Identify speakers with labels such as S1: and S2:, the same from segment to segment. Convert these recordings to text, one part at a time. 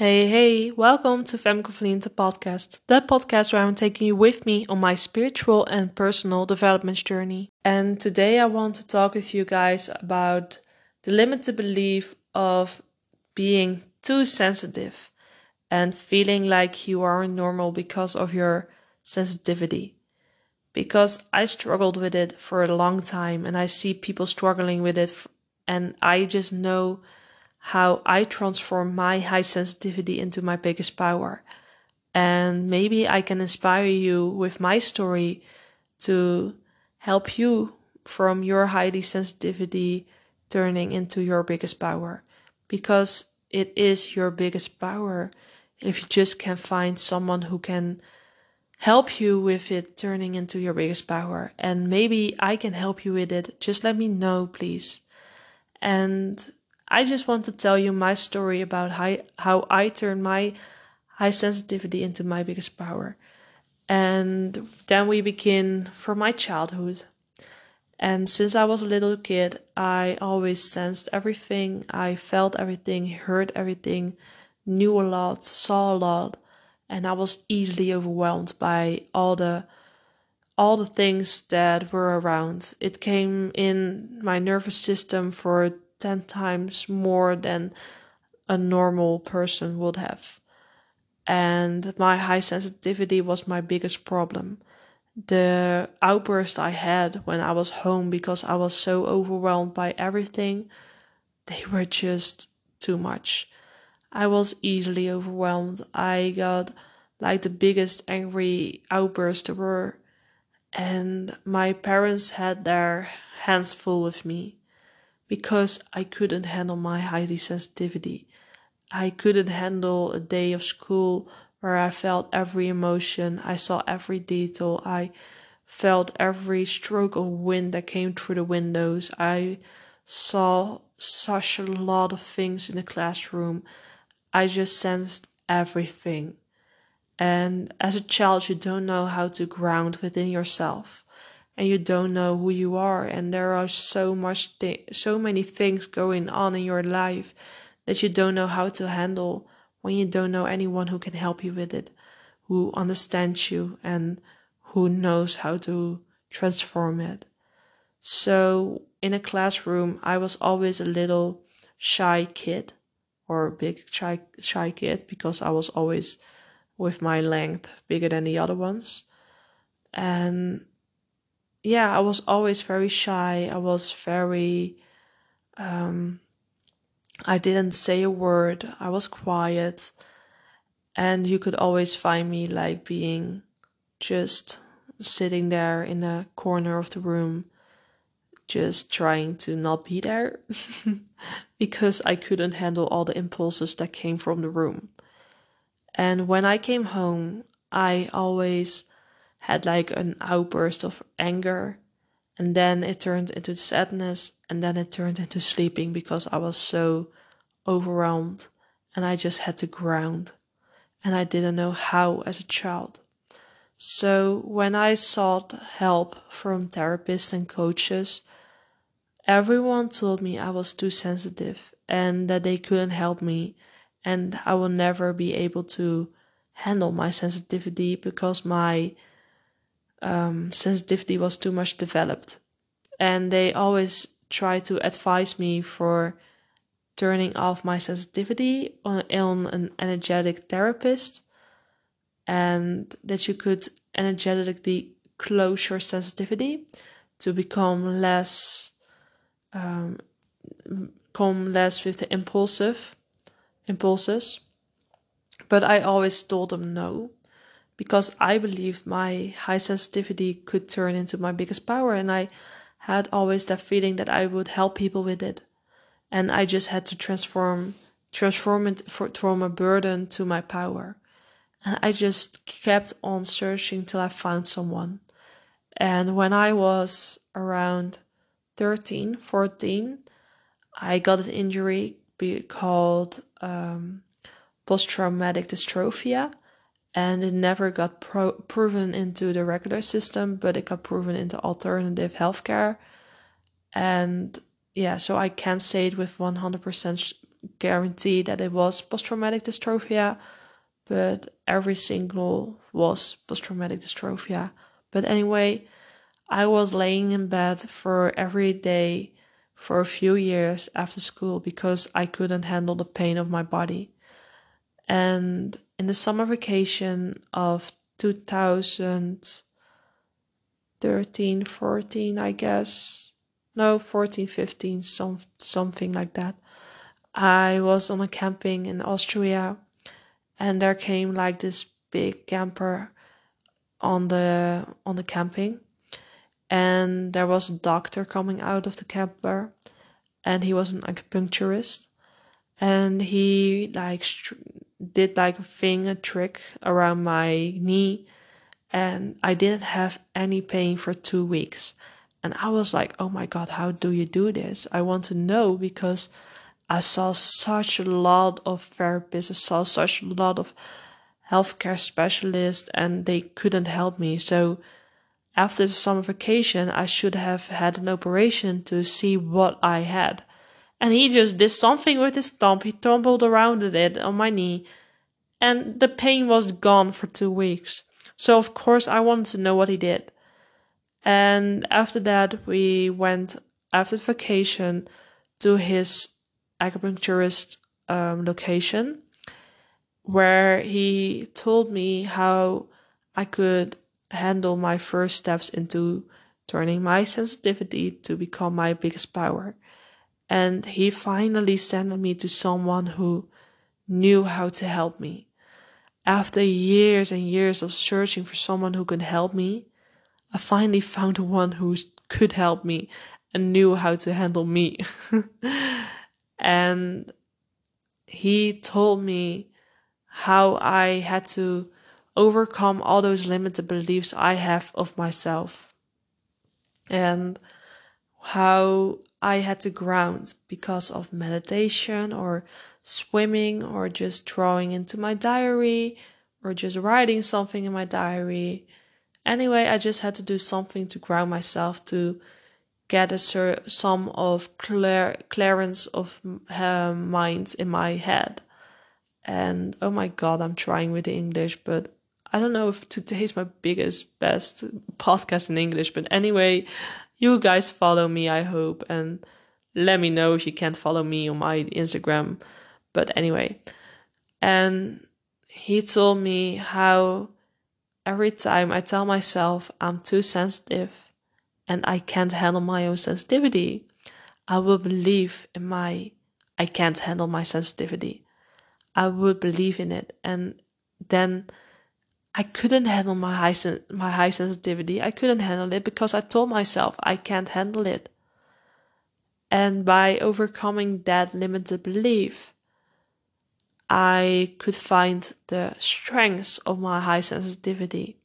S1: Hey, hey, welcome to Femke the podcast, the podcast where I'm taking you with me on my spiritual and personal development journey. And today I want to talk with you guys about the limited belief of being too sensitive and feeling like you are normal because of your sensitivity. Because I struggled with it for a long time and I see people struggling with it, and I just know how I transform my high sensitivity into my biggest power. And maybe I can inspire you with my story to help you from your highly sensitivity turning into your biggest power. Because it is your biggest power if you just can find someone who can help you with it turning into your biggest power. And maybe I can help you with it. Just let me know, please. And I just want to tell you my story about how, how I turned my high sensitivity into my biggest power. And then we begin from my childhood. And since I was a little kid, I always sensed everything. I felt everything, heard everything, knew a lot, saw a lot, and I was easily overwhelmed by all the all the things that were around. It came in my nervous system for 10 times more than a normal person would have. And my high sensitivity was my biggest problem. The outburst I had when I was home because I was so overwhelmed by everything, they were just too much. I was easily overwhelmed. I got like the biggest angry outburst ever. And my parents had their hands full with me because I couldn't handle my highly sensitivity. I couldn't handle a day of school where I felt every emotion, I saw every detail, I felt every stroke of wind that came through the windows. I saw such a lot of things in the classroom. I just sensed everything. And as a child, you don't know how to ground within yourself and you don't know who you are and there are so much th- so many things going on in your life that you don't know how to handle when you don't know anyone who can help you with it who understands you and who knows how to transform it. So in a classroom i was always a little shy kid or big shy shy kid because i was always with my length bigger than the other ones. And yeah, I was always very shy. I was very, um, I didn't say a word. I was quiet. And you could always find me like being just sitting there in a corner of the room, just trying to not be there because I couldn't handle all the impulses that came from the room. And when I came home, I always had like an outburst of anger and then it turned into sadness and then it turned into sleeping because I was so overwhelmed and I just had to ground and I didn't know how as a child. So when I sought help from therapists and coaches, everyone told me I was too sensitive and that they couldn't help me and I will never be able to handle my sensitivity because my um, sensitivity was too much developed. And they always try to advise me for turning off my sensitivity on, on an energetic therapist and that you could energetically close your sensitivity to become less um, come less with the impulsive impulses but i always told them no because I believed my high sensitivity could turn into my biggest power. And I had always that feeling that I would help people with it. And I just had to transform, transform it from a burden to my power. And I just kept on searching till I found someone. And when I was around 13, 14, I got an injury called um, post traumatic dystrophia and it never got pro- proven into the regular system, but it got proven into alternative healthcare. And yeah, so I can't say it with 100% guarantee that it was post traumatic dystrophia, but every single was post traumatic dystrophia. But anyway, I was laying in bed for every day for a few years after school because I couldn't handle the pain of my body. And in the summer vacation of 2013, 14, I guess, no, 14, 15, some, something like that. I was on a camping in Austria and there came like this big camper on the on the camping. And there was a doctor coming out of the camper and he was an acupuncturist. And he like did like a thing a trick around my knee and I didn't have any pain for 2 weeks and I was like oh my god how do you do this I want to know because I saw such a lot of therapists I saw such a lot of healthcare specialists, and they couldn't help me. So after the summer vacation, I should have had an operation to see what I had. And he just did something with his thumb. He tumbled around it on my knee and the pain was gone for two weeks. So of course I wanted to know what he did. And after that, we went after vacation to his acupuncturist um, location where he told me how I could handle my first steps into turning my sensitivity to become my biggest power. And he finally sent me to someone who knew how to help me. After years and years of searching for someone who could help me, I finally found one who could help me and knew how to handle me. and he told me how I had to overcome all those limited beliefs I have of myself and how I had to ground because of meditation or swimming or just drawing into my diary or just writing something in my diary. Anyway, I just had to do something to ground myself to get a sur- some of clear clearance of uh, mind in my head. And oh my god, I'm trying with the English, but I don't know if today is my biggest, best podcast in English. But anyway, you guys follow me, I hope, and let me know if you can't follow me on my Instagram. But anyway, and he told me how every time I tell myself I'm too sensitive and I can't handle my own sensitivity, I will believe in my I can't handle my sensitivity. I would believe in it. And then I couldn't handle my high, sen- my high sensitivity. I couldn't handle it because I told myself I can't handle it. And by overcoming that limited belief, I could find the strengths of my high sensitivity.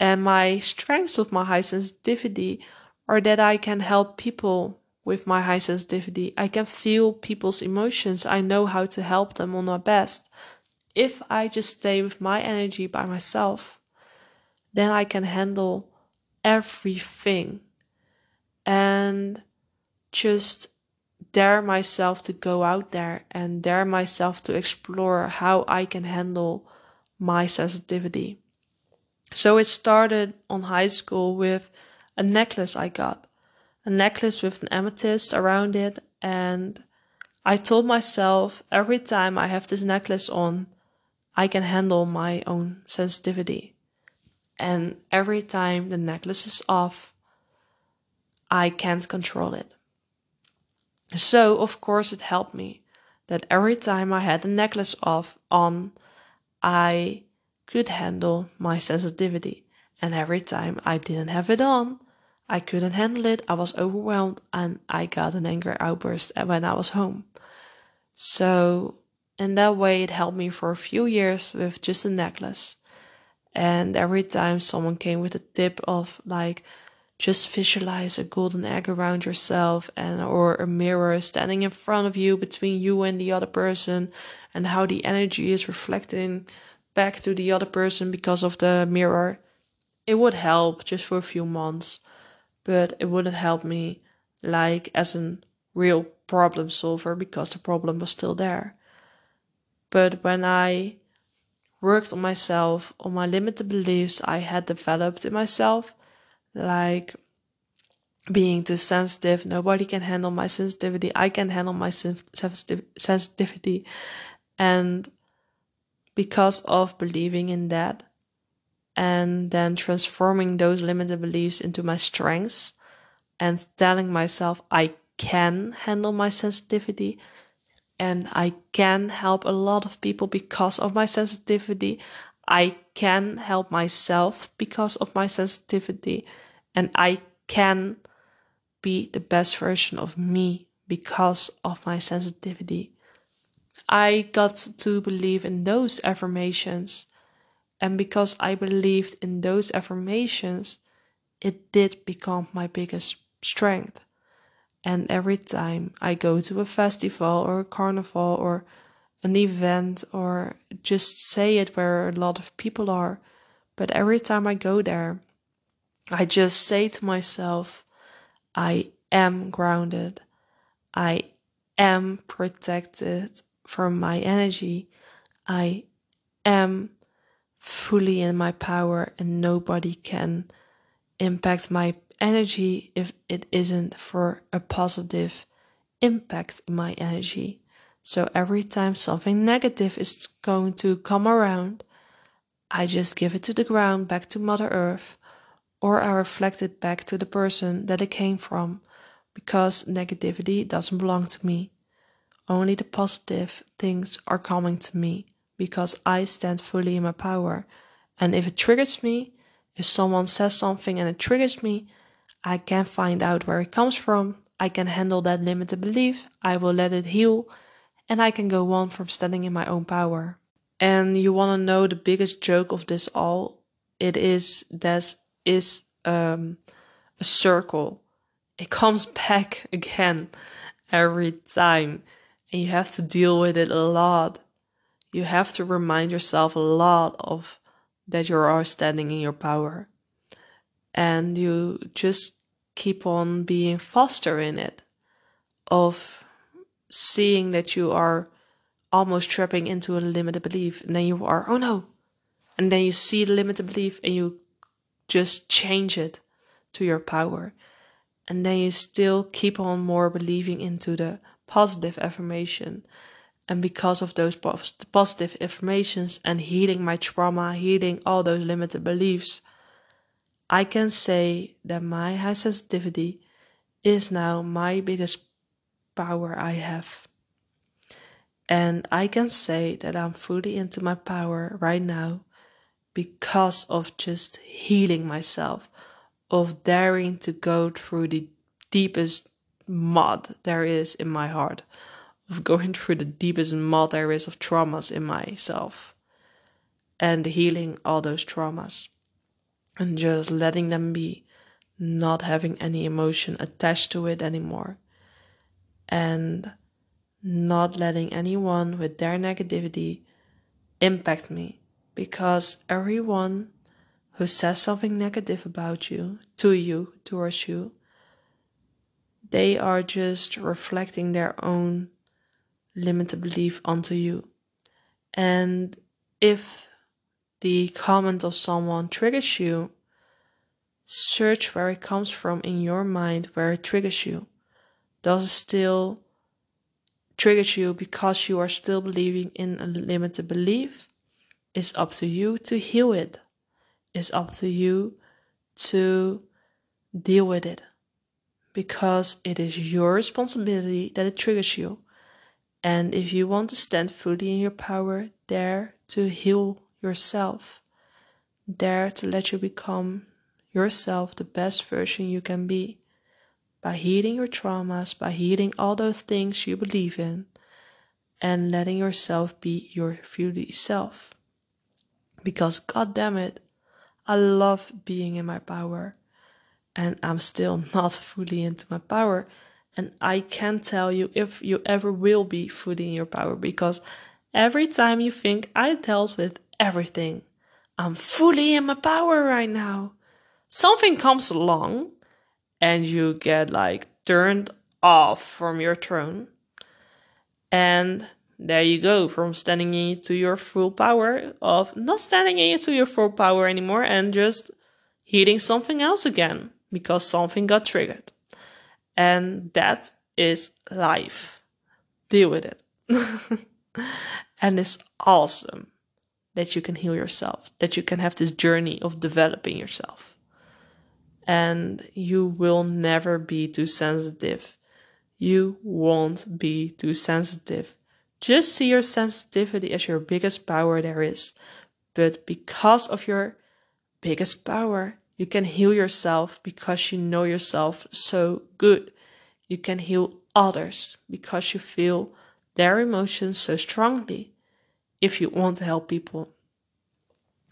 S1: And my strengths of my high sensitivity are that I can help people with my high sensitivity. I can feel people's emotions. I know how to help them on my best. If I just stay with my energy by myself, then I can handle everything and just dare myself to go out there and dare myself to explore how I can handle my sensitivity. So it started on high school with a necklace I got a necklace with an amethyst around it. And I told myself every time I have this necklace on, I can handle my own sensitivity. And every time the necklace is off, I can't control it. So, of course, it helped me that every time I had the necklace off on, I could handle my sensitivity. And every time I didn't have it on, I couldn't handle it. I was overwhelmed and I got an anger outburst when I was home. So in that way, it helped me for a few years with just a necklace. And every time someone came with a tip of like, just visualize a golden egg around yourself and or a mirror standing in front of you between you and the other person and how the energy is reflecting back to the other person because of the mirror. It would help just for a few months but it wouldn't help me like as a real problem solver because the problem was still there. But when I worked on myself, on my limited beliefs I had developed in myself, like being too sensitive, nobody can handle my sensitivity, I can handle my sensitivity. And because of believing in that, and then transforming those limited beliefs into my strengths and telling myself I can handle my sensitivity and I can help a lot of people because of my sensitivity. I can help myself because of my sensitivity and I can be the best version of me because of my sensitivity. I got to believe in those affirmations. And because I believed in those affirmations, it did become my biggest strength. And every time I go to a festival or a carnival or an event or just say it where a lot of people are, but every time I go there, I just say to myself, I am grounded. I am protected from my energy. I am fully in my power and nobody can impact my energy if it isn't for a positive impact in my energy. So every time something negative is going to come around, I just give it to the ground, back to Mother Earth, or I reflect it back to the person that it came from, because negativity doesn't belong to me. Only the positive things are coming to me because I stand fully in my power. And if it triggers me, if someone says something and it triggers me, I can find out where it comes from. I can handle that limited belief. I will let it heal and I can go on from standing in my own power. And you want to know the biggest joke of this all? It is that is um, a circle. It comes back again every time, and you have to deal with it a lot. You have to remind yourself a lot of that you are standing in your power, and you just keep on being faster in it, of seeing that you are almost trapping into a limited belief, and then you are, oh no, and then you see the limited belief, and you just change it to your power. And then you still keep on more believing into the positive affirmation. And because of those positive affirmations and healing my trauma, healing all those limited beliefs, I can say that my high sensitivity is now my biggest power I have. And I can say that I'm fully into my power right now because of just healing myself, of daring to go through the deepest mud there is in my heart, of going through the deepest mud there is of traumas in myself, and healing all those traumas, and just letting them be, not having any emotion attached to it anymore, and not letting anyone with their negativity impact me because everyone who says something negative about you, to you, towards you, they are just reflecting their own limited belief onto you. And if the comment of someone triggers you, search where it comes from in your mind, where it triggers you. Does it still triggers you because you are still believing in a limited belief? It's up to you to heal it. It's up to you to deal with it because it is your responsibility that it triggers you. And if you want to stand fully in your power, dare to heal yourself. Dare to let you become yourself the best version you can be by healing your traumas, by healing all those things you believe in, and letting yourself be your fully self because god damn it, I love being in my power. And I'm still not fully into my power. And I can't tell you if you ever will be fully in your power because every time you think I dealt with everything, I'm fully in my power right now. Something comes along and you get like turned off from your throne. And there you go, from standing into your full power of not standing into your full power anymore and just hitting something else again because something got triggered. And that is life. Deal with it. and it's awesome that you can heal yourself, that you can have this journey of developing yourself. And you will never be too sensitive. You won't be too sensitive. Just see your sensitivity as your biggest power there is. But because of your biggest power, you can heal yourself because you know yourself so good. You can heal others because you feel their emotions so strongly. If you want to help people,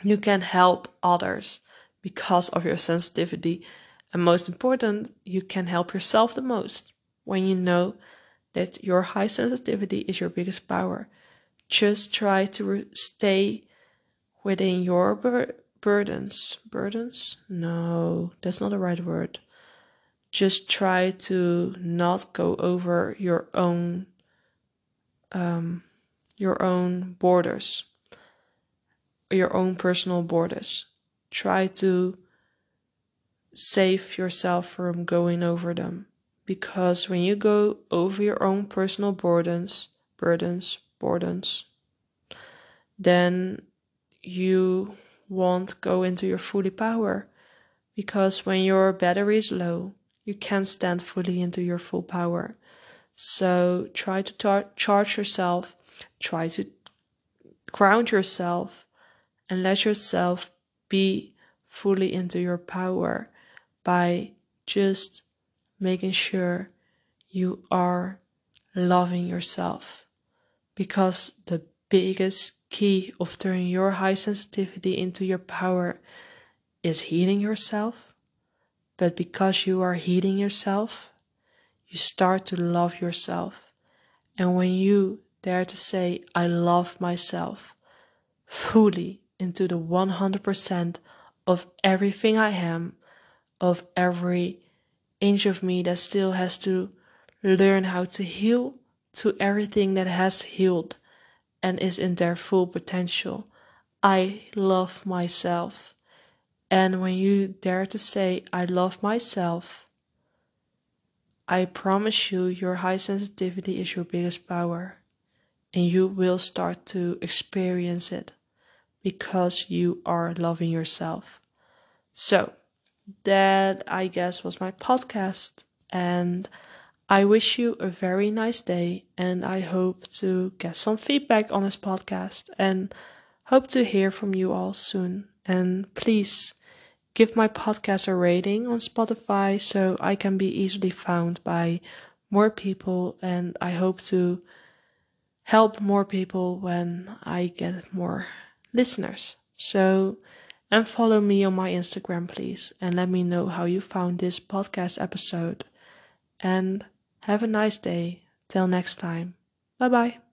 S1: you can help others because of your sensitivity. And most important, you can help yourself the most when you know that your high sensitivity is your biggest power. Just try to stay within your bur- burdens. Burdens? No, that's not the right word. Just try to not go over your own um, your own borders, your own personal borders. Try to save yourself from going over them because when you go over your own personal burdens, burdens, burdens, then you won't go into your fully power because when your battery is low, you can't stand fully into your full power. So try to tar- charge yourself, try to ground yourself, and let yourself be fully into your power by just making sure you are loving yourself. Because the biggest key of turning your high sensitivity into your power is healing yourself. But because you are healing yourself, you start to love yourself. And when you dare to say, I love myself fully into the 100% of everything I am, of every inch of me that still has to learn how to heal to everything that has healed and is in their full potential. I love myself. And when you dare to say, I love myself, I promise you, your high sensitivity is your biggest power. And you will start to experience it because you are loving yourself. So, that I guess was my podcast. And I wish you a very nice day. And I hope to get some feedback on this podcast and hope to hear from you all soon. And please give my podcast a rating on Spotify so I can be easily found by more people. And I hope to help more people when I get more listeners. So, and follow me on my Instagram, please, and let me know how you found this podcast episode. And have a nice day. Till next time. Bye bye.